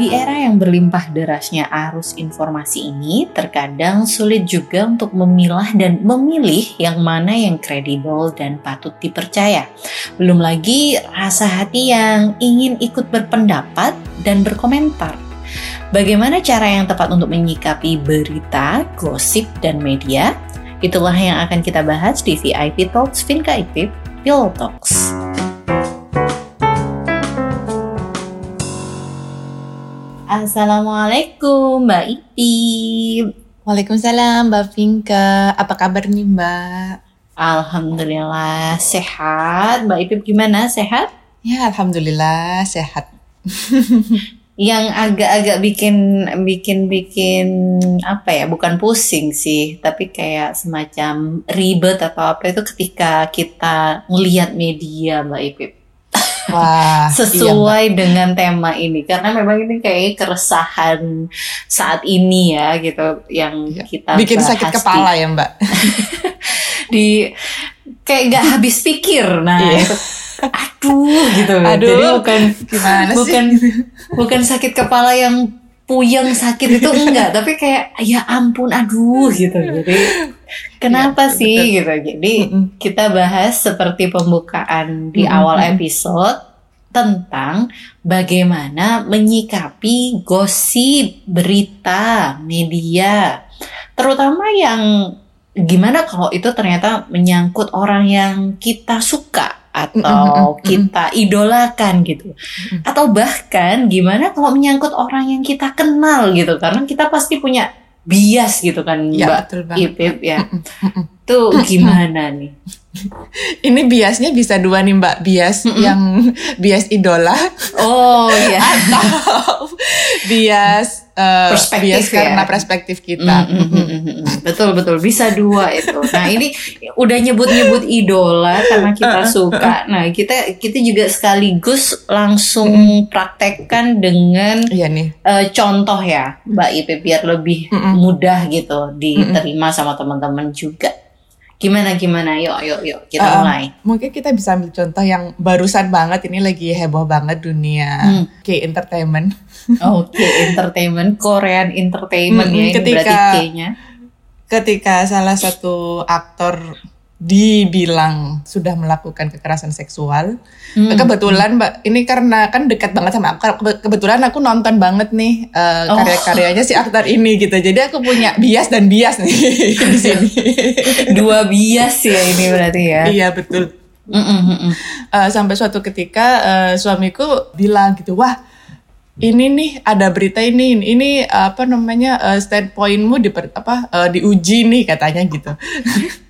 Di era yang berlimpah derasnya arus informasi ini, terkadang sulit juga untuk memilah dan memilih yang mana yang kredibel dan patut dipercaya. Belum lagi rasa hati yang ingin ikut berpendapat dan berkomentar. Bagaimana cara yang tepat untuk menyikapi berita, gosip, dan media? Itulah yang akan kita bahas di VIP Talks Vinka Ipip Pillow Talks. Assalamualaikum Mbak Ipip. Waalaikumsalam Mbak Vinka. Apa kabar nih Mbak? Alhamdulillah sehat. Mbak Ipip gimana? Sehat? Ya Alhamdulillah sehat. Yang agak-agak bikin bikin bikin apa ya? Bukan pusing sih, tapi kayak semacam ribet atau apa itu ketika kita melihat media Mbak Ipip. Wah, sesuai iya, dengan tema ini karena memang ini kayak keresahan saat ini ya gitu yang iya. kita bikin sakit kepala di, ya Mbak. di kayak nggak habis pikir nah iya. itu aduh gitu aduh, jadi bukan gimana bukan sih? bukan sakit kepala yang puyeng sakit itu enggak tapi kayak ya ampun aduh gitu jadi kenapa ya, sih? betul. gitu. Jadi kita bahas seperti pembukaan di awal episode tentang bagaimana menyikapi gosip berita media. Terutama yang gimana kalau itu ternyata menyangkut orang yang kita suka atau kita idolakan gitu. Atau bahkan gimana kalau menyangkut orang yang kita kenal gitu. Karena kita pasti punya bias gitu kan ya, Mbak betul Ipip ya. Tuh gimana nih? Ini biasnya bisa dua nih Mbak, bias mm -mm. yang bias idola. Oh iya. Atau bias uh, perspektif bias ya. karena perspektif kita. Mm -mm. Betul betul bisa dua itu. Nah ini udah nyebut-nyebut idola karena kita suka. Nah kita kita juga sekaligus langsung mm. praktekkan dengan iya nih. Uh, contoh ya Mbak Ipe biar lebih mm -mm. mudah gitu diterima mm -mm. sama teman-teman juga. Gimana gimana? Yuk yuk yuk kita uh, mulai. Mungkin kita bisa ambil contoh yang barusan banget ini lagi heboh banget dunia hmm. K entertainment. Oh, K entertainment, Korean entertainment hmm, ya ketika, K-nya. Ketika salah satu aktor dibilang sudah melakukan kekerasan seksual. Hmm. Kebetulan Mbak, ini karena kan dekat banget sama aku. Kebetulan aku nonton banget nih uh, oh. karya-karyanya si aktor ini gitu. Jadi aku punya bias dan bias nih di sini. Dua bias ya ini berarti ya. iya betul. Mm -mm. Uh, sampai suatu ketika uh, suamiku bilang gitu, wah ini nih ada berita ini ini apa namanya uh, standpointmu di apa uh, diuji nih katanya gitu.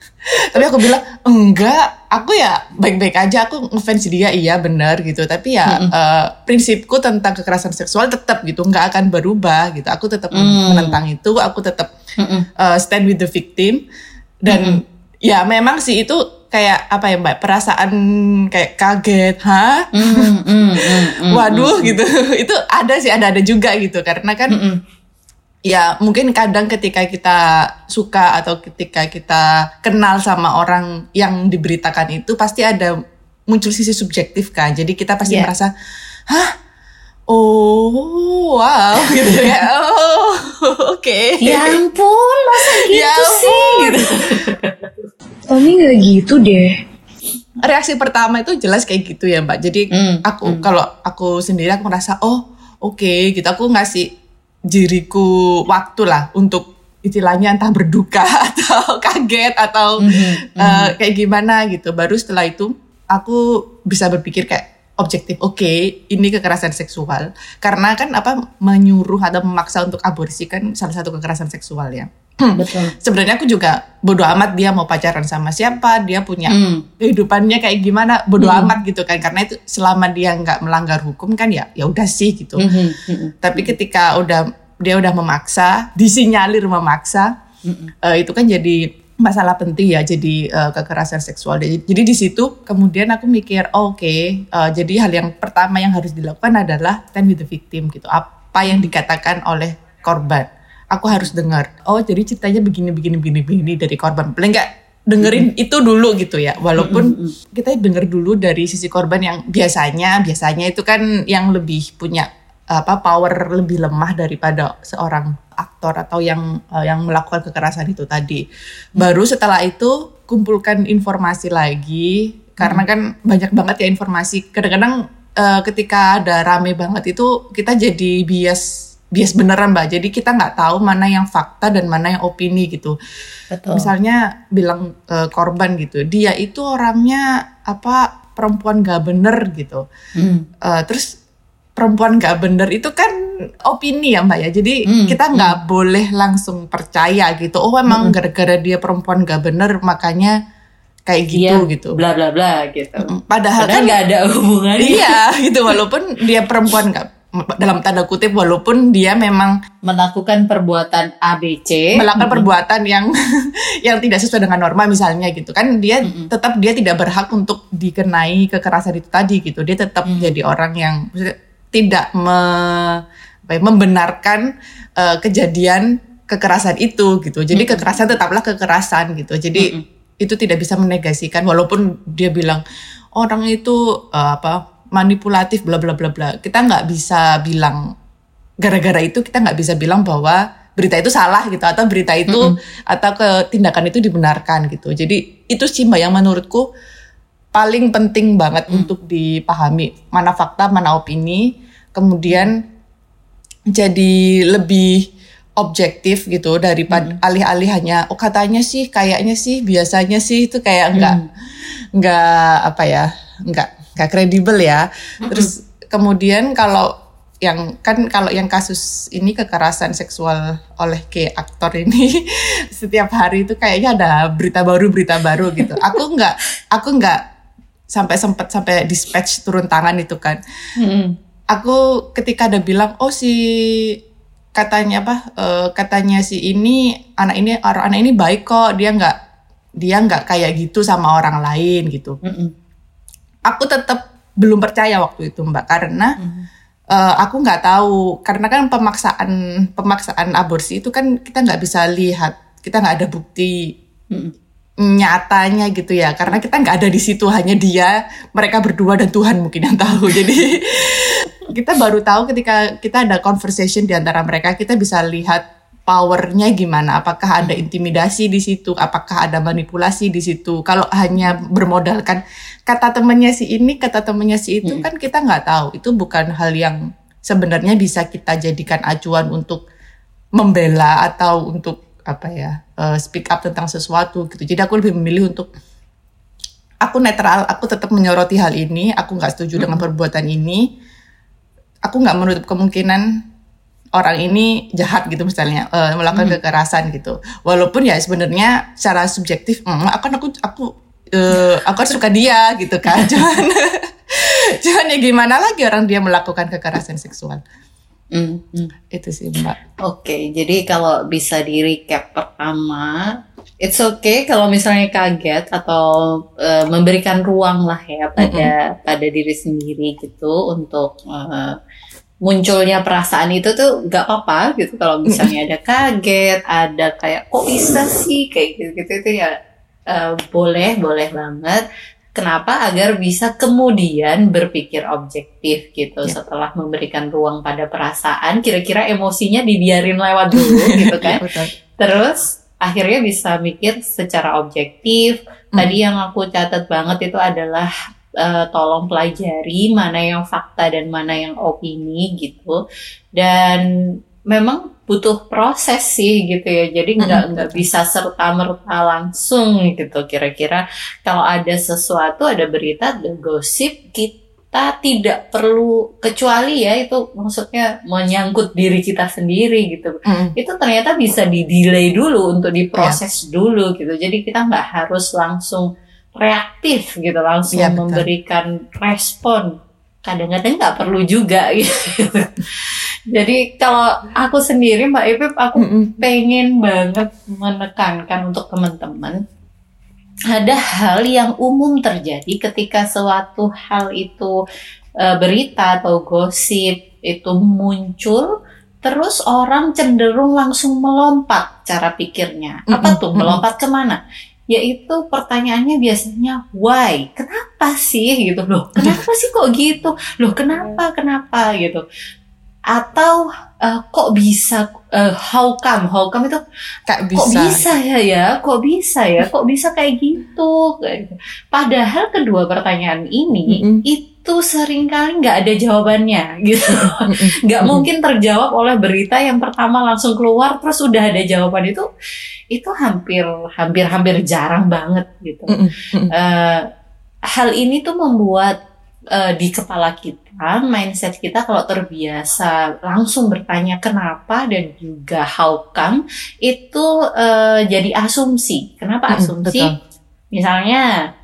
tapi aku bilang enggak aku ya baik-baik aja aku ngefans dia iya benar gitu tapi ya mm -hmm. uh, prinsipku tentang kekerasan seksual tetap gitu nggak akan berubah gitu aku tetap mm. menentang itu aku tetap mm -hmm. uh, stand with the victim dan mm -hmm. ya memang sih itu kayak apa ya mbak perasaan kayak kaget ha mm -hmm. mm -hmm. waduh gitu itu ada sih ada ada juga gitu karena kan mm -hmm ya mungkin kadang ketika kita suka atau ketika kita kenal sama orang yang diberitakan itu pasti ada muncul sisi subjektif kan jadi kita pasti yeah. merasa hah oh wow gitu ya oh oke okay. ya ampun masa gitu ya sih gitu. oh ini nggak gitu deh reaksi pertama itu jelas kayak gitu ya mbak jadi mm, aku mm. kalau aku sendiri aku merasa oh oke okay, gitu aku ngasih diriku waktu lah untuk istilahnya entah berduka atau kaget atau mm -hmm, uh, kayak gimana gitu. Baru setelah itu aku bisa berpikir kayak objektif. Oke, okay, ini kekerasan seksual. Karena kan apa menyuruh atau memaksa untuk aborsi kan salah satu kekerasan seksual ya. Betul. Sebenarnya aku juga bodoh amat dia mau pacaran sama siapa, dia punya mm. kehidupannya kayak gimana, bodoh mm. amat gitu kan. Karena itu selama dia nggak melanggar hukum kan ya ya udah sih gitu. Mm -hmm. Mm -hmm. Tapi ketika udah dia udah memaksa, disinyalir memaksa, mm -hmm. uh, itu kan jadi masalah penting ya jadi uh, kekerasan seksual. Jadi, jadi di situ kemudian aku mikir, oh, oke, okay, uh, jadi hal yang pertama yang harus dilakukan adalah stand with the victim gitu. Apa yang dikatakan oleh korban aku harus dengar oh jadi ceritanya begini begini begini begini dari korban paling nggak dengerin mm-hmm. itu dulu gitu ya walaupun mm-hmm. kita denger dulu dari sisi korban yang biasanya biasanya itu kan yang lebih punya apa power lebih lemah daripada seorang aktor atau yang uh, yang melakukan kekerasan itu tadi. Baru setelah itu kumpulkan informasi lagi karena kan banyak banget ya informasi. Kadang-kadang uh, ketika ada rame banget itu kita jadi bias bias beneran mbak. Jadi kita nggak tahu mana yang fakta dan mana yang opini gitu. Betul. Misalnya bilang uh, korban gitu, dia itu orangnya apa perempuan gak bener gitu. Hmm. Uh, terus perempuan gak bener itu kan opini ya mbak ya jadi hmm, kita nggak hmm. boleh langsung percaya gitu oh emang hmm. gara-gara hmm. dia perempuan gak bener makanya kayak gitu iya, gitu bla bla bla gitu padahal, padahal kan nggak ada hubungannya iya gitu walaupun dia perempuan gak dalam tanda kutip walaupun dia memang melakukan perbuatan ABC melakukan -hmm. perbuatan yang yang tidak sesuai dengan norma misalnya gitu kan dia -hmm. tetap dia tidak berhak untuk dikenai kekerasan itu tadi gitu dia tetap -hmm. jadi orang yang tidak me, apa ya, membenarkan uh, kejadian kekerasan itu gitu. Jadi -hmm. kekerasan tetaplah kekerasan gitu. Jadi -hmm. itu tidak bisa menegasikan walaupun dia bilang orang itu uh, apa manipulatif bla bla bla bla. Kita nggak bisa bilang gara-gara itu kita nggak bisa bilang bahwa berita itu salah gitu atau berita itu mm -hmm. atau ketindakan itu dibenarkan gitu. Jadi itu sih mbak yang menurutku paling penting banget hmm. untuk dipahami mana fakta mana opini kemudian jadi lebih objektif gitu daripada hmm. alih-alih hanya oh katanya sih kayaknya sih biasanya sih itu kayak enggak hmm. enggak apa ya enggak enggak kredibel ya terus kemudian kalau yang kan kalau yang kasus ini kekerasan seksual oleh ke aktor ini setiap hari itu kayaknya ada berita baru berita baru gitu aku enggak aku enggak sampai sempat sampai dispatch turun tangan itu kan. Hmm. Aku ketika ada bilang oh si katanya apa uh, katanya si ini anak ini orang anak ini baik kok dia nggak dia nggak kayak gitu sama orang lain gitu. Hmm. Aku tetap belum percaya waktu itu mbak. Karena hmm. uh, aku nggak tahu. Karena kan pemaksaan pemaksaan aborsi itu kan kita nggak bisa lihat. Kita nggak ada bukti. Hmm nyatanya gitu ya. Karena kita nggak ada di situ. Hanya dia mereka berdua dan Tuhan mungkin yang tahu. Jadi kita baru tahu ketika kita ada conversation di antara mereka kita bisa lihat powernya gimana apakah ada intimidasi di situ apakah ada manipulasi di situ kalau hanya bermodalkan kata temannya si ini kata temannya si itu hmm. kan kita nggak tahu itu bukan hal yang sebenarnya bisa kita jadikan acuan untuk membela atau untuk apa ya uh, speak up tentang sesuatu gitu. Jadi aku lebih memilih untuk aku netral, aku tetap menyoroti hal ini, aku nggak setuju -hmm. dengan perbuatan ini, aku nggak menutup kemungkinan orang ini jahat gitu misalnya uh, melakukan -hmm. kekerasan gitu. Walaupun ya sebenarnya secara subjektif, mm, akan aku aku uh, aku suka dia gitu kan, cuman cuman ya gimana lagi orang dia melakukan kekerasan seksual. Mm, mm. Itu sih Mbak. Oke, okay, jadi kalau bisa di recap pertama, it's okay kalau misalnya kaget atau uh, memberikan ruang lah ya pada mm -hmm. pada diri sendiri gitu untuk uh, munculnya perasaan itu tuh gak apa-apa gitu kalau misalnya ada kaget, ada kayak kok bisa sih kayak gitu-gitu itu ya uh, boleh boleh banget Kenapa? Agar bisa kemudian berpikir objektif gitu ya. setelah memberikan ruang pada perasaan, kira-kira emosinya dibiarin lewat dulu gitu kan. ya, Terus akhirnya bisa mikir secara objektif. Hmm. Tadi yang aku catat banget itu adalah uh, tolong pelajari mana yang fakta dan mana yang opini gitu. Dan memang butuh proses sih gitu ya jadi nggak nggak bisa serta merta langsung gitu kira-kira kalau ada sesuatu ada berita ada gosip kita tidak perlu kecuali ya itu maksudnya menyangkut diri kita sendiri gitu mm. itu ternyata bisa di delay dulu untuk diproses yeah. dulu gitu jadi kita nggak harus langsung reaktif gitu langsung yeah, memberikan respon kadang-kadang nggak perlu juga gitu. Jadi kalau aku sendiri Mbak Ipip aku mm -mm. pengen banget menekankan untuk teman-teman ada hal yang umum terjadi ketika suatu hal itu e, berita atau gosip itu muncul terus orang cenderung langsung melompat cara pikirnya. Apa tuh melompat ke mana? Yaitu pertanyaannya biasanya why? Kenapa sih? Gitu loh. Kenapa sih kok gitu? Loh kenapa kenapa? Gitu. Atau uh, kok bisa uh, how come? How come itu kok bisa. kok bisa ya ya? Kok bisa ya? Kok bisa kayak gitu? Gitu. padahal kedua pertanyaan ini mm -hmm. itu sering kali nggak ada jawabannya gitu. Nggak mungkin terjawab oleh berita yang pertama langsung keluar terus udah ada jawaban itu itu hampir hampir hampir jarang banget gitu. Uh, hal ini tuh membuat uh, di kepala kita, mindset kita kalau terbiasa langsung bertanya kenapa dan juga how come itu uh, jadi asumsi. Kenapa asumsi? Misalnya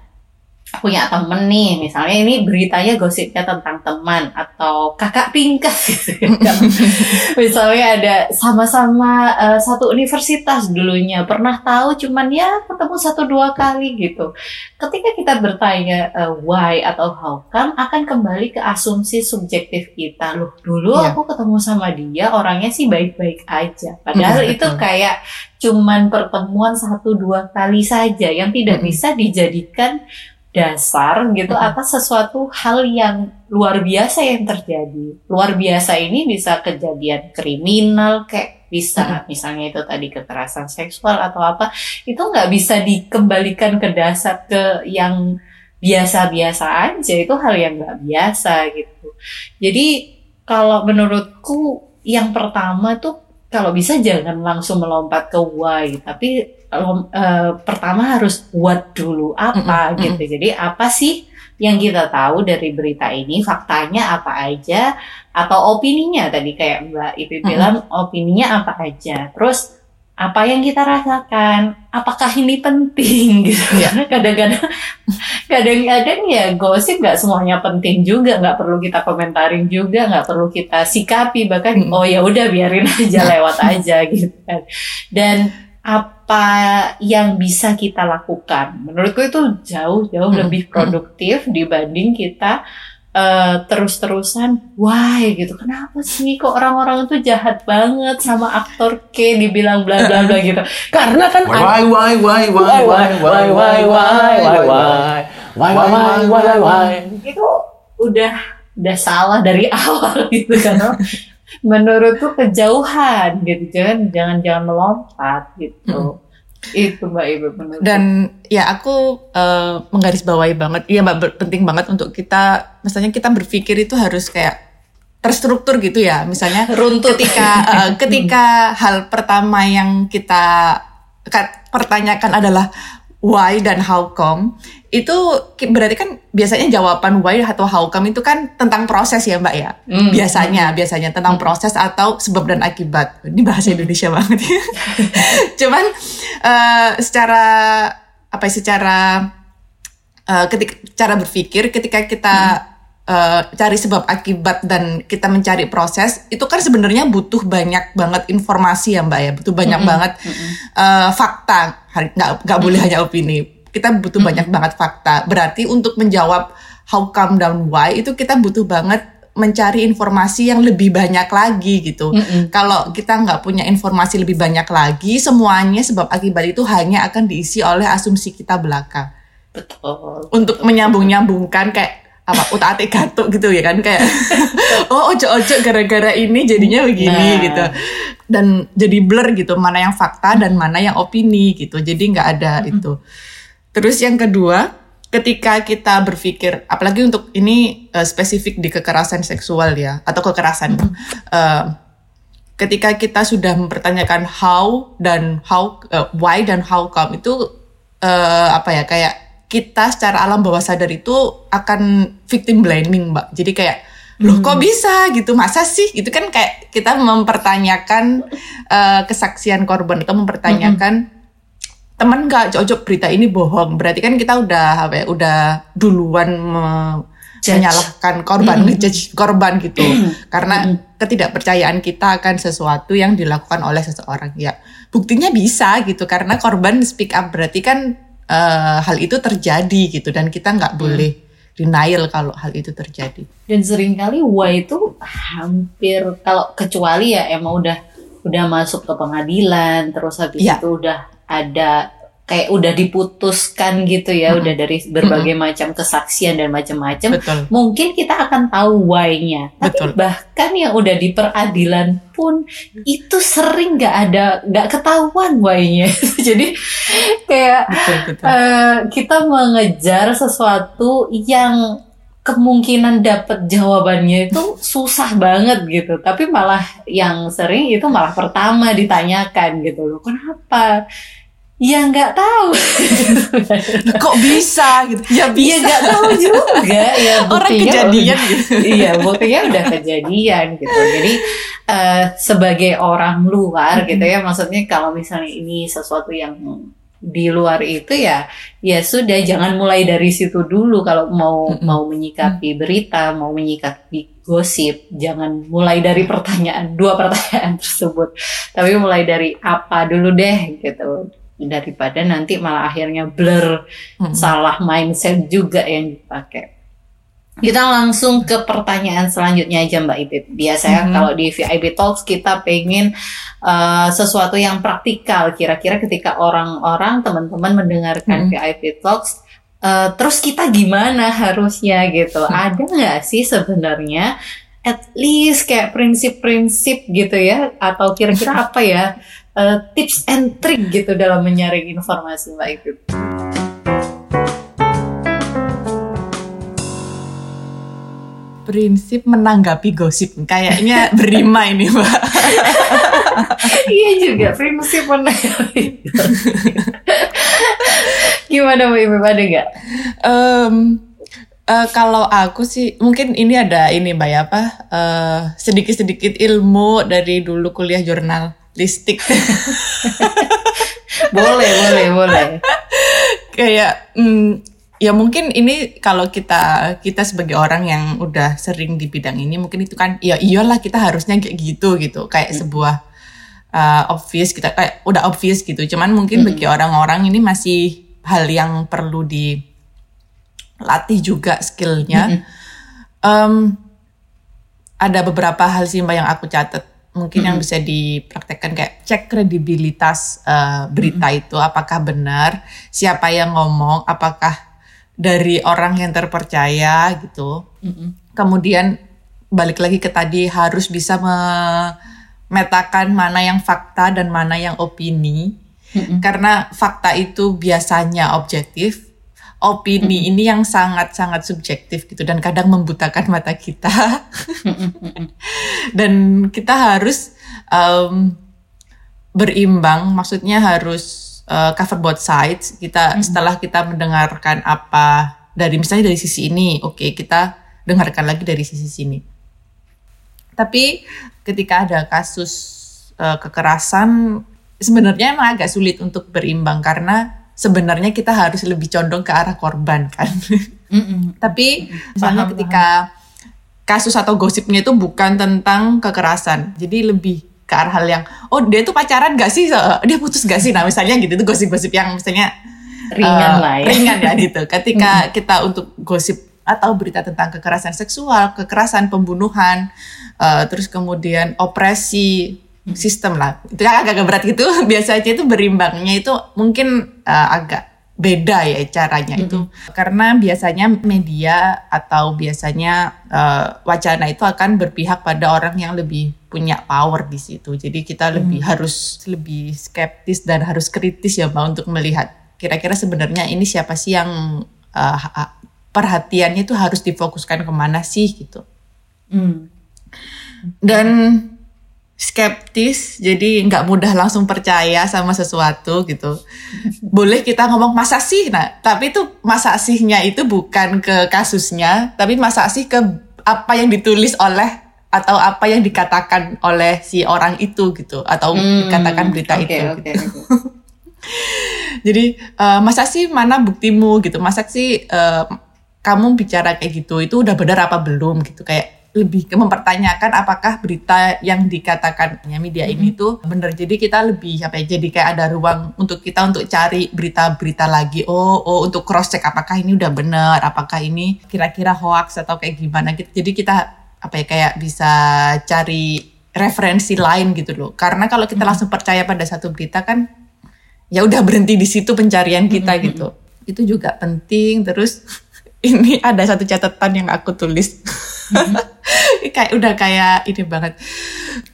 punya temen nih, misalnya ini beritanya gosipnya tentang teman atau kakak tingkat gitu ya. misalnya ada sama-sama uh, satu universitas dulunya, pernah tahu cuman ya ketemu satu dua kali gitu. Ketika kita bertanya uh, why atau how come akan kembali ke asumsi subjektif kita. Loh, dulu yeah. aku ketemu sama dia orangnya sih baik-baik aja. Padahal mm, itu kayak cuman pertemuan satu dua kali saja yang tidak mm. bisa dijadikan dasar gitu mm -hmm. atas sesuatu hal yang luar biasa yang terjadi. Luar biasa ini bisa kejadian kriminal kayak bisa mm -hmm. misalnya itu tadi kekerasan seksual atau apa itu nggak bisa dikembalikan ke dasar ke yang biasa-biasa aja itu hal yang nggak biasa gitu. Jadi kalau menurutku yang pertama tuh kalau bisa jangan langsung melompat ke why tapi uh, pertama harus buat dulu apa mm -hmm. gitu. Jadi apa sih yang kita tahu dari berita ini, faktanya apa aja atau opininya tadi kayak Mbak Ipi bilang mm -hmm. opininya apa aja. Terus apa yang kita rasakan, apakah ini penting gitu ya. Kadang-kadang kadang-kadang ya gosip nggak semuanya penting juga, nggak perlu kita komentarin juga, nggak perlu kita sikapi bahkan hmm. oh ya udah biarin aja lewat aja gitu kan. Dan apa yang bisa kita lakukan. Menurutku itu jauh-jauh hmm. lebih produktif dibanding kita uh, terus-terusan why gitu. Kenapa sih kok orang-orang itu jahat banget sama aktor K dibilang bla bla bla gitu. Karena kan why why why why why why why why why why why why why why itu udah udah salah dari awal gitu kan menurutku kejauhan gitu jangan jangan jangan melompat gitu hmm. itu mbak ibu menurut dan ya aku uh, menggarisbawahi banget ya mbak penting banget untuk kita misalnya kita berpikir itu harus kayak terstruktur gitu ya misalnya Runtut. ketika uh, ketika hal pertama yang kita pertanyakan adalah why dan how come itu berarti kan biasanya jawaban why atau how come itu kan tentang proses ya mbak ya mm. biasanya biasanya tentang mm. proses atau sebab dan akibat ini bahasa Indonesia banget ya cuman uh, secara apa ya secara uh, ketika cara berpikir ketika kita mm uh, cari sebab akibat dan kita mencari proses itu kan sebenarnya butuh banyak banget informasi ya mbak ya butuh banyak mm -hmm. banget mm -hmm. uh, fakta nggak nggak mm -hmm. boleh hanya opini kita butuh mm -hmm. banyak banget fakta berarti untuk menjawab how come dan why itu kita butuh banget mencari informasi yang lebih banyak lagi gitu. Mm -hmm. Kalau kita nggak punya informasi lebih banyak lagi, semuanya sebab akibat itu hanya akan diisi oleh asumsi kita belaka. Betul. Untuk menyambung-nyambungkan kayak apa utak atik gatuk gitu ya kan kayak oh ojo ojo gara-gara ini jadinya begini nah. gitu dan jadi blur gitu mana yang fakta dan mana yang opini gitu jadi nggak ada mm -hmm. itu terus yang kedua ketika kita berpikir apalagi untuk ini uh, spesifik di kekerasan seksual ya atau kekerasan mm -hmm. uh, ketika kita sudah mempertanyakan how dan how uh, why dan how come itu uh, apa ya kayak kita secara alam bawah sadar itu akan victim blaming mbak. Jadi kayak loh kok hmm. bisa? Gitu. Masa sih? Gitu kan kayak kita mempertanyakan uh, kesaksian korban atau mempertanyakan hmm. teman nggak? Cocok berita ini bohong. Berarti kan kita udah apa ya udah duluan me menyalahkan korban, mm ngejudge korban gitu. Mm Karena mm ketidakpercayaan kita akan sesuatu yang dilakukan oleh seseorang. Ya, buktinya bisa gitu. Karena korban speak up berarti kan uh, hal itu terjadi gitu dan kita nggak hmm. boleh denial kalau hal itu terjadi. Dan sering kali why itu hampir kalau kecuali ya emang udah udah masuk ke pengadilan terus habis ya. itu udah ada kayak udah diputuskan gitu ya, hmm. udah dari berbagai hmm. macam kesaksian dan macam-macam, mungkin kita akan tahu why-nya. Tapi bahkan yang udah di peradilan pun itu sering nggak ada, nggak ketahuan why-nya. Jadi kayak betul, betul. Uh, kita mengejar sesuatu yang kemungkinan dapat jawabannya itu susah banget gitu. Tapi malah yang sering itu malah pertama ditanyakan gitu loh. Kenapa? Ya nggak tahu. Kok bisa gitu? Ya, bisa. Ya nggak tahu juga. Ya orang kejadian udah, gitu. Iya buktinya udah kejadian gitu. Jadi uh, sebagai orang luar gitu ya, maksudnya kalau misalnya ini sesuatu yang di luar itu ya ya sudah jangan mulai dari situ dulu kalau mau mm -hmm. mau menyikapi berita mau menyikapi gosip jangan mulai dari pertanyaan dua pertanyaan tersebut tapi mulai dari apa dulu deh gitu daripada nanti malah akhirnya blur hmm. salah mindset juga yang dipakai. Kita langsung ke pertanyaan selanjutnya aja Mbak Ibib. Biasanya hmm. kalau di VIP Talks kita pengen uh, sesuatu yang praktikal. Kira-kira ketika orang-orang teman-teman mendengarkan hmm. VIP Talks, uh, terus kita gimana harusnya gitu? Hmm. Ada nggak sih sebenarnya at least kayak prinsip-prinsip gitu ya? Atau kira-kira apa ya? Uh, tips and trick gitu dalam menyaring informasi Mbak Ikut? Prinsip menanggapi gosip kayaknya berima ini Mbak. iya juga prinsip menanggapi. Gimana Mbak Ibu ada nggak? Um, Uh, kalau aku sih mungkin ini ada ini mbak ya apa uh, sedikit-sedikit ilmu dari dulu kuliah jurnal listik boleh boleh boleh kayak mm, ya mungkin ini kalau kita kita sebagai orang yang udah sering di bidang ini mungkin itu kan ya iyalah kita harusnya kayak gitu gitu kayak hmm. sebuah uh, obvious kita kayak udah obvious gitu cuman mungkin hmm. bagi orang-orang ini masih hal yang perlu dilatih juga skillnya hmm. um, ada beberapa hal sih mbak yang aku catat mungkin hmm. yang bisa dipraktekkan kayak cek kredibilitas uh, berita hmm. itu apakah benar siapa yang ngomong apakah dari orang yang terpercaya gitu hmm. kemudian balik lagi ke tadi harus bisa memetakan mana yang fakta dan mana yang opini hmm. karena fakta itu biasanya objektif opini ini yang sangat-sangat subjektif gitu dan kadang membutakan mata kita. Dan kita harus um, berimbang maksudnya harus uh, cover both sides. Kita hmm. setelah kita mendengarkan apa dari misalnya dari sisi ini oke okay, kita dengarkan lagi dari sisi sini. Tapi ketika ada kasus uh, kekerasan sebenarnya emang agak sulit untuk berimbang karena sebenarnya kita harus lebih condong ke arah korban kan. Tapi misalnya paham, ketika paham. kasus atau gosipnya itu bukan tentang kekerasan, jadi lebih ke arah hal yang oh dia tuh pacaran gak sih, dia putus gak sih, nah misalnya gitu itu gosip-gosip yang misalnya ringan uh, lah ya. Ringan ya gitu. Ketika kita untuk gosip atau berita tentang kekerasan seksual, kekerasan pembunuhan, uh, terus kemudian opresi sistem lah. Itu kan agak berat gitu. Biasanya itu berimbangnya itu mungkin uh, agak beda ya caranya mm -hmm. itu karena biasanya media atau biasanya uh, wacana itu akan berpihak pada orang yang lebih punya power di situ jadi kita lebih mm. harus lebih skeptis dan harus kritis ya mbak untuk melihat kira-kira sebenarnya ini siapa sih yang uh, perhatiannya itu harus difokuskan ke mana sih gitu mm. dan skeptis jadi nggak mudah langsung percaya sama sesuatu gitu boleh kita ngomong masa sih nah tapi itu masa sihnya itu bukan ke kasusnya tapi masa sih ke apa yang ditulis oleh atau apa yang dikatakan oleh si orang itu gitu atau hmm, dikatakan berita okay, itu okay, gitu. okay. jadi uh, masa sih mana buktimu gitu masa sih uh, kamu bicara kayak gitu itu udah benar apa belum gitu kayak lebih mempertanyakan apakah berita yang dikatakan media mm -hmm. ini tuh benar. Jadi kita lebih apa ya? Jadi kayak ada ruang untuk kita untuk cari berita-berita lagi. Oh, oh untuk cross check apakah ini udah benar, apakah ini kira-kira hoax atau kayak gimana gitu. Jadi kita apa ya kayak bisa cari referensi lain gitu loh. Karena kalau kita mm -hmm. langsung percaya pada satu berita kan ya udah berhenti di situ pencarian kita gitu itu juga penting terus ini ada satu catatan yang aku tulis kayak udah kayak ini banget.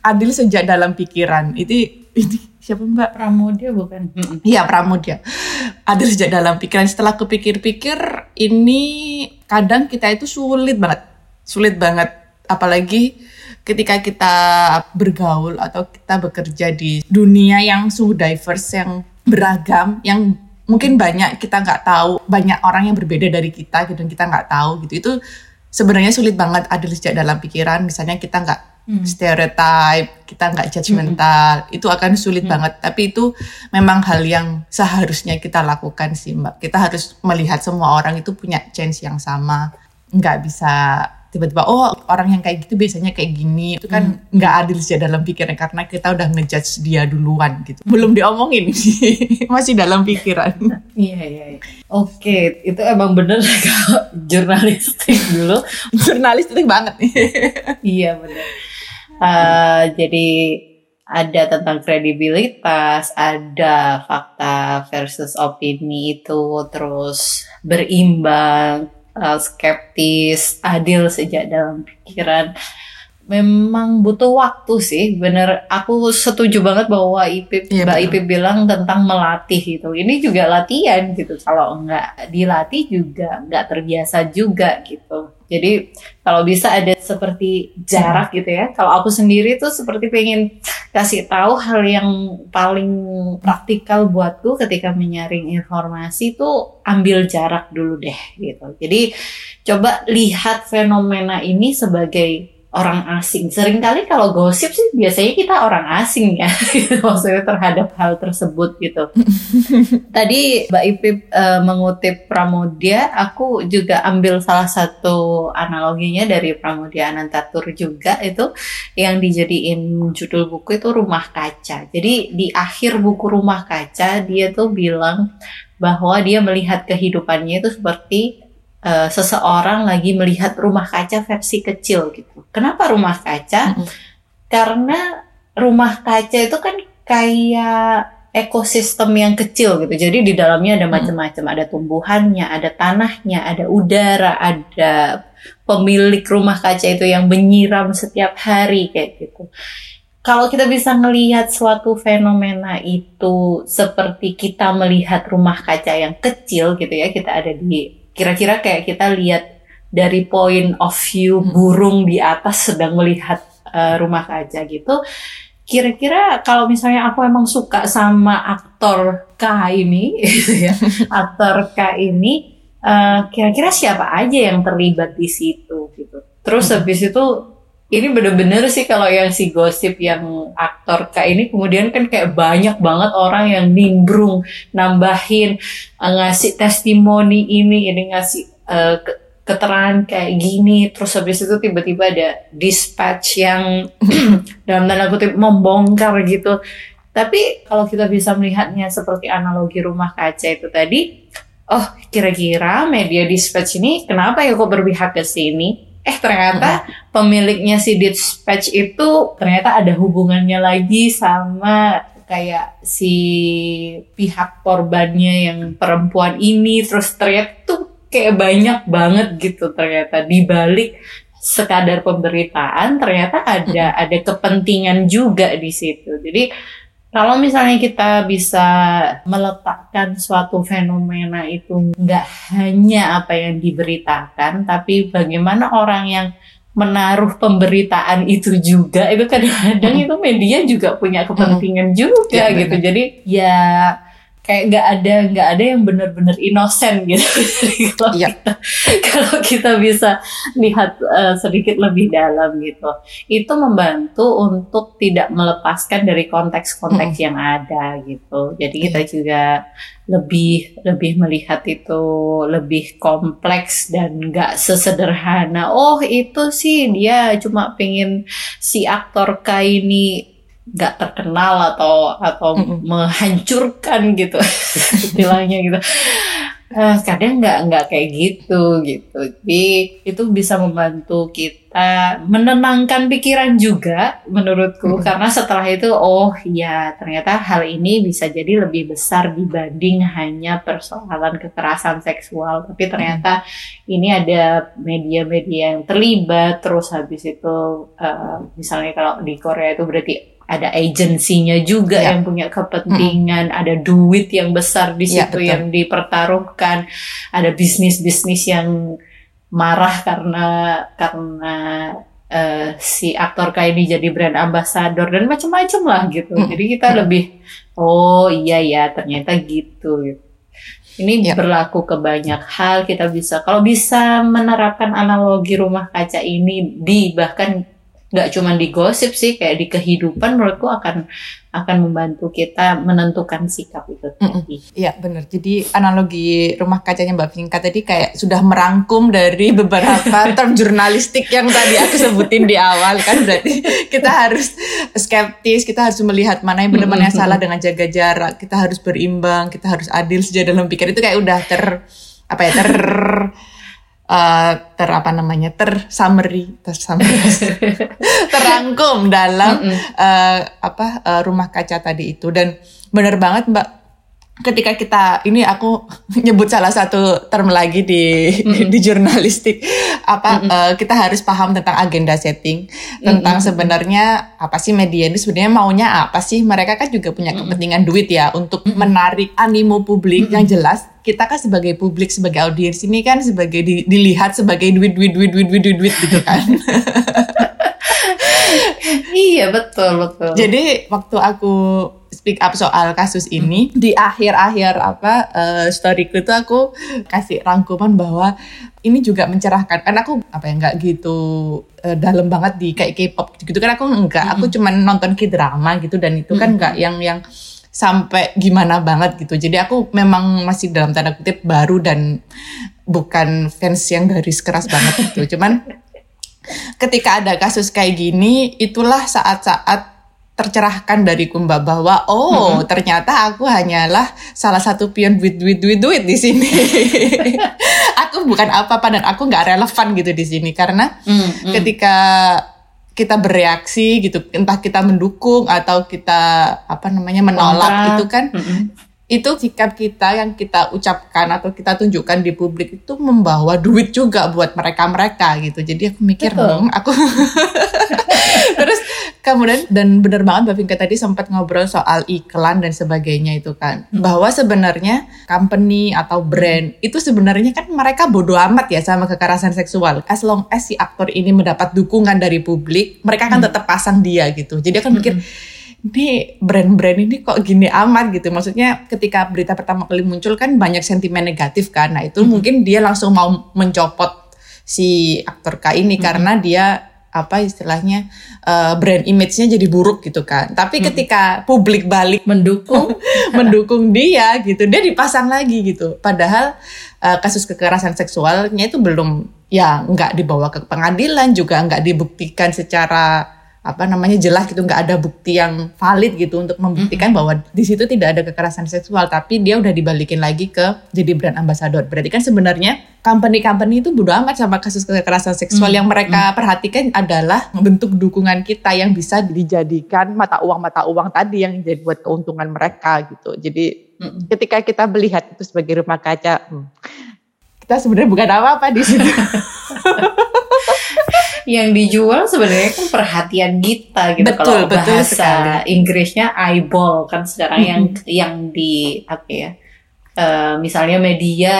Adil sejak dalam pikiran itu ini siapa mbak? Pramudia bukan? Iya Pramudia. Adil sejak dalam pikiran. Setelah kepikir-pikir ini kadang kita itu sulit banget. Sulit banget. Apalagi ketika kita bergaul atau kita bekerja di dunia yang so diverse yang beragam yang mungkin banyak kita nggak tahu. Banyak orang yang berbeda dari kita gitu kita nggak tahu gitu. Itu sebenarnya sulit banget ada sejak dalam pikiran misalnya kita nggak hmm. stereotype kita nggak judgmental hmm. itu akan sulit hmm. banget tapi itu memang hal yang seharusnya kita lakukan sih mbak kita harus melihat semua orang itu punya chance yang sama nggak bisa tiba-tiba oh orang yang kayak gitu biasanya kayak gini. Itu kan hmm. nggak hmm. adil sih dalam pikiran karena kita udah ngejudge dia duluan gitu. Belum diomongin sih masih dalam pikiran. Iya iya ya. oke itu emang bener kalau jurnalistik dulu. Jurnalistik banget nih. Iya bener. Uh, jadi ada tentang kredibilitas, ada fakta versus opini itu, terus berimbang, uh, skeptis, adil sejak dalam pikiran. Memang butuh waktu sih, bener. Aku setuju banget bahwa Ipip, iya, Mbak Ipip bilang tentang melatih gitu. Ini juga latihan gitu. Kalau nggak dilatih juga nggak terbiasa juga gitu. Jadi kalau bisa ada seperti jarak gitu ya. Kalau aku sendiri tuh seperti pengen kasih tahu hal yang paling praktikal buatku ketika menyaring informasi tuh ambil jarak dulu deh gitu. Jadi coba lihat fenomena ini sebagai orang asing. Seringkali kalau gosip sih biasanya kita orang asing ya, gitu, maksudnya terhadap hal tersebut gitu. Tadi Mbak Ipip uh, mengutip Pramudia, aku juga ambil salah satu analoginya dari Pramudia Anantatur juga itu yang dijadiin judul buku itu Rumah Kaca. Jadi di akhir buku Rumah Kaca dia tuh bilang bahwa dia melihat kehidupannya itu seperti uh, seseorang lagi melihat rumah kaca versi kecil gitu. Kenapa rumah kaca? Mm -hmm. Karena rumah kaca itu kan kayak ekosistem yang kecil gitu. Jadi di dalamnya ada macam-macam, ada tumbuhannya, ada tanahnya, ada udara, ada pemilik rumah kaca itu yang menyiram setiap hari kayak gitu. Kalau kita bisa melihat suatu fenomena itu seperti kita melihat rumah kaca yang kecil gitu ya, kita ada di kira-kira kayak kita lihat dari point of view hmm. burung di atas sedang melihat uh, rumah kaca gitu. Kira-kira kalau misalnya aku emang suka sama aktor K ini, gitu ya, aktor K ini, uh, kira-kira siapa aja yang terlibat di situ gitu. Terus hmm. habis itu ini bener-bener sih kalau yang si gosip yang aktor K ini kemudian kan kayak banyak banget orang yang nimbrung nambahin uh, ngasih testimoni ini ini ngasih uh, keterangan kayak gini. Terus habis itu tiba-tiba ada dispatch yang dalam tanda kutip membongkar gitu. Tapi kalau kita bisa melihatnya seperti analogi rumah kaca itu tadi oh kira-kira media dispatch ini kenapa ya kok berpihak ke sini eh ternyata hmm. pemiliknya si dispatch itu ternyata ada hubungannya lagi sama kayak si pihak korbannya yang perempuan ini. Terus ternyata tuh kayak banyak banget gitu ternyata. Di balik sekadar pemberitaan ternyata ada ada kepentingan juga di situ. Jadi kalau misalnya kita bisa meletakkan suatu fenomena itu nggak hanya apa yang diberitakan, tapi bagaimana orang yang menaruh pemberitaan itu juga itu kadang-kadang itu media juga punya kepentingan juga ya, gitu. Jadi ya kayak nggak ada nggak ada yang benar-benar inosen gitu kalau iya. kita kalau kita bisa lihat uh, sedikit lebih dalam gitu itu membantu untuk tidak melepaskan dari konteks-konteks hmm. yang ada gitu jadi kita iya. juga lebih lebih melihat itu lebih kompleks dan nggak sesederhana oh itu sih dia cuma pengen si aktor K ini nggak terkenal atau atau mm -mm. menghancurkan gitu istilahnya gitu uh, kadang nggak nggak kayak gitu gitu jadi itu bisa membantu kita menenangkan pikiran juga menurutku hmm. karena setelah itu oh ya ternyata hal ini bisa jadi lebih besar dibanding hanya persoalan kekerasan seksual tapi ternyata hmm. ini ada media-media yang terlibat terus habis itu uh, misalnya kalau di Korea itu berarti ada agensinya juga yeah. yang punya kepentingan, mm. ada duit yang besar di ya, situ yeah, yang dipertaruhkan, ada bisnis-bisnis yang marah karena karena uh, si aktor kayak ini jadi brand ambassador dan macam-macam lah gitu. Mm. Jadi kita mm. lebih oh iya ya ternyata gitu. gitu. Ini yeah. berlaku ke banyak hal kita bisa kalau bisa menerapkan analogi rumah kaca ini di bahkan nggak cuma di gosip sih kayak di kehidupan menurutku akan akan membantu kita menentukan sikap itu tadi. Iya benar. Jadi analogi rumah kacanya Mbak Pinka tadi kayak sudah merangkum dari beberapa term jurnalistik yang tadi aku sebutin di awal kan berarti kita harus skeptis, kita harus melihat mana yang benar mana yang salah dengan jaga jarak, kita harus berimbang, kita harus adil saja dalam pikir itu kayak udah ter apa ya ter uh, ter apa namanya ter summary ter summary terangkum dalam mm -mm. Uh, apa uh, rumah kaca tadi itu dan benar banget mbak ketika kita ini aku nyebut salah satu term lagi di mm -hmm. di jurnalistik apa mm -hmm. uh, kita harus paham tentang agenda setting tentang mm -hmm. sebenarnya apa sih media ini sebenarnya maunya apa sih mereka kan juga punya kepentingan mm -hmm. duit ya untuk mm -hmm. menarik animo publik mm -hmm. yang jelas kita kan sebagai publik sebagai audiens ini kan sebagai di, dilihat sebagai duit duit duit duit duit duit, duit gitu kan iya betul betul. Jadi waktu aku speak up soal kasus ini di akhir-akhir apa uh, storyku tuh aku kasih rangkuman bahwa ini juga mencerahkan. Kan aku apa ya nggak gitu uh, dalam banget di kayak K-pop gitu kan aku enggak aku cuman nonton K-drama gitu dan itu kan enggak yang yang sampai gimana banget gitu. Jadi aku memang masih dalam tanda kutip baru dan bukan fans yang garis keras banget gitu. Cuman ketika ada kasus kayak gini itulah saat-saat tercerahkan dari Kumba bahwa oh mm-hmm. ternyata aku hanyalah salah satu pion duit duit duit duit di sini. aku bukan apa-apa dan aku nggak relevan gitu di sini karena mm-hmm. ketika kita bereaksi gitu entah kita mendukung atau kita apa namanya menolak Kontra. itu kan mm-hmm. Itu sikap kita yang kita ucapkan atau kita tunjukkan di publik itu membawa duit juga buat mereka mereka gitu jadi aku mikir hmm, aku terus kemudian dan benar banget Mbak Vinka tadi sempat ngobrol soal iklan dan sebagainya itu kan hmm. bahwa sebenarnya company atau brand hmm. itu sebenarnya kan mereka bodoh amat ya sama kekerasan seksual as long as si aktor ini mendapat dukungan dari publik mereka akan hmm. tetap pasang dia gitu jadi akan mikir hmm ini brand-brand ini kok gini amat gitu. Maksudnya ketika berita pertama kali muncul kan banyak sentimen negatif kan. Nah itu hmm. mungkin dia langsung mau mencopot si aktor K ini hmm. karena dia apa istilahnya uh, brand image-nya jadi buruk gitu kan. Tapi hmm. ketika publik balik mendukung mendukung dia gitu, dia dipasang lagi gitu. Padahal uh, kasus kekerasan seksualnya itu belum ya nggak dibawa ke pengadilan juga nggak dibuktikan secara apa namanya jelas gitu nggak ada bukti yang valid gitu untuk membuktikan mm -hmm. bahwa di situ tidak ada kekerasan seksual tapi dia udah dibalikin lagi ke jadi brand ambassador berarti kan sebenarnya company-company itu bodo amat sama kasus kekerasan seksual mm -hmm. yang mereka mm -hmm. perhatikan adalah bentuk dukungan kita yang bisa dijadikan mata uang mata uang tadi yang jadi buat keuntungan mereka gitu jadi mm -hmm. ketika kita melihat itu sebagai rumah kaca hmm, kita sebenarnya bukan apa-apa di situ yang dijual sebenarnya kan perhatian kita gitu betul, kalau betul bahasa sekali. Inggrisnya eyeball kan sekarang mm -hmm. yang yang di apa ya uh, misalnya media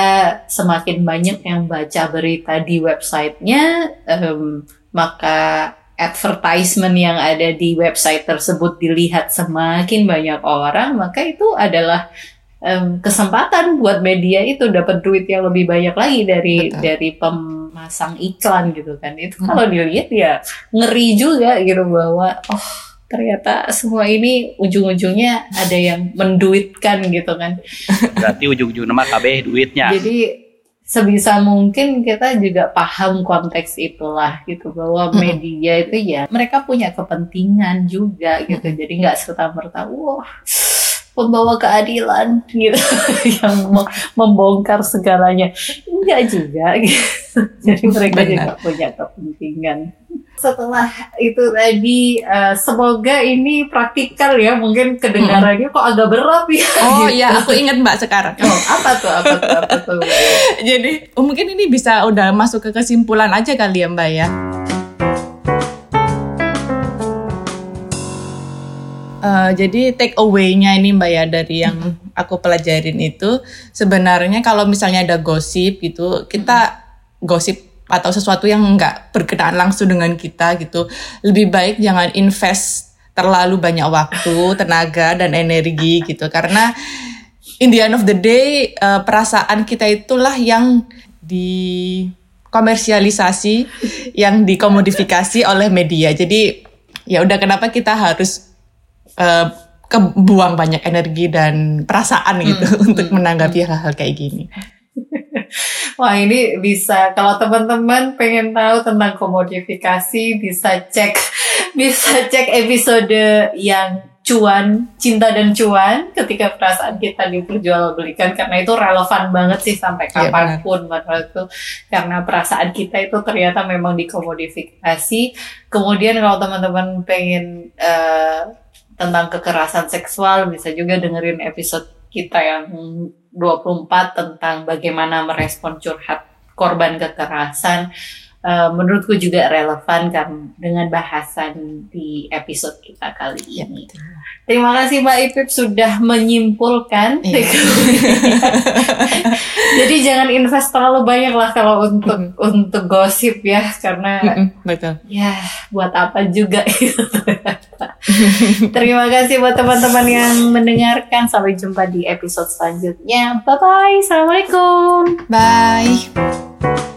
semakin banyak yang baca berita di websitenya um, maka advertisement yang ada di website tersebut dilihat semakin banyak orang maka itu adalah um, kesempatan buat media itu dapat duit yang lebih banyak lagi dari Betul. dari pemasang iklan gitu kan. Itu hmm. kalau dilihat ya ngeri juga gitu bahwa oh ternyata semua ini ujung-ujungnya ada yang menduitkan gitu kan. Berarti ujung-ujungnya nama KB duitnya. Jadi sebisa mungkin kita juga paham konteks itulah gitu bahwa media itu ya mereka punya kepentingan juga gitu. Jadi nggak serta merta wah pembawa keadilan gitu yang membongkar segalanya enggak juga gitu. jadi mereka Benar. juga punya kepentingan setelah itu tadi uh, semoga ini praktikal ya mungkin kedengarannya kok agak berat ya oh gitu. iya aku ingat mbak sekarang oh, apa tuh apa tuh apa tuh jadi oh, mungkin ini bisa udah masuk ke kesimpulan aja kali ya mbak ya Uh, jadi take away-nya ini Mbak ya dari yang aku pelajarin itu sebenarnya kalau misalnya ada gosip gitu, kita gosip atau sesuatu yang nggak berkenaan langsung dengan kita gitu, lebih baik jangan invest terlalu banyak waktu, tenaga dan energi gitu karena in the end of the day uh, perasaan kita itulah yang di komersialisasi, yang dikomodifikasi oleh media. Jadi ya udah kenapa kita harus uh, kebuang banyak energi dan perasaan gitu hmm, untuk hmm, menanggapi hmm. hal-hal kayak gini. Wah ini bisa kalau teman-teman pengen tahu tentang komodifikasi bisa cek bisa cek episode yang cuan cinta dan cuan ketika perasaan kita diperjualbelikan karena itu relevan banget sih sampai iya, kapan pun ya, itu karena perasaan kita itu ternyata memang dikomodifikasi kemudian kalau teman-teman pengen uh, tentang kekerasan seksual bisa juga dengerin episode kita yang 24 tentang bagaimana merespon curhat korban kekerasan uh, menurutku juga relevan kan dengan bahasan di episode kita kali ya, ini. Terima kasih Mbak Ipip sudah menyimpulkan. Ya. Jadi jangan invest terlalu banyak lah kalau untuk mm -hmm. untuk gosip ya karena mm -hmm, betul. Ya buat apa juga Terima kasih buat teman-teman yang mendengarkan. Sampai jumpa di episode selanjutnya. Bye bye. Assalamualaikum. Bye.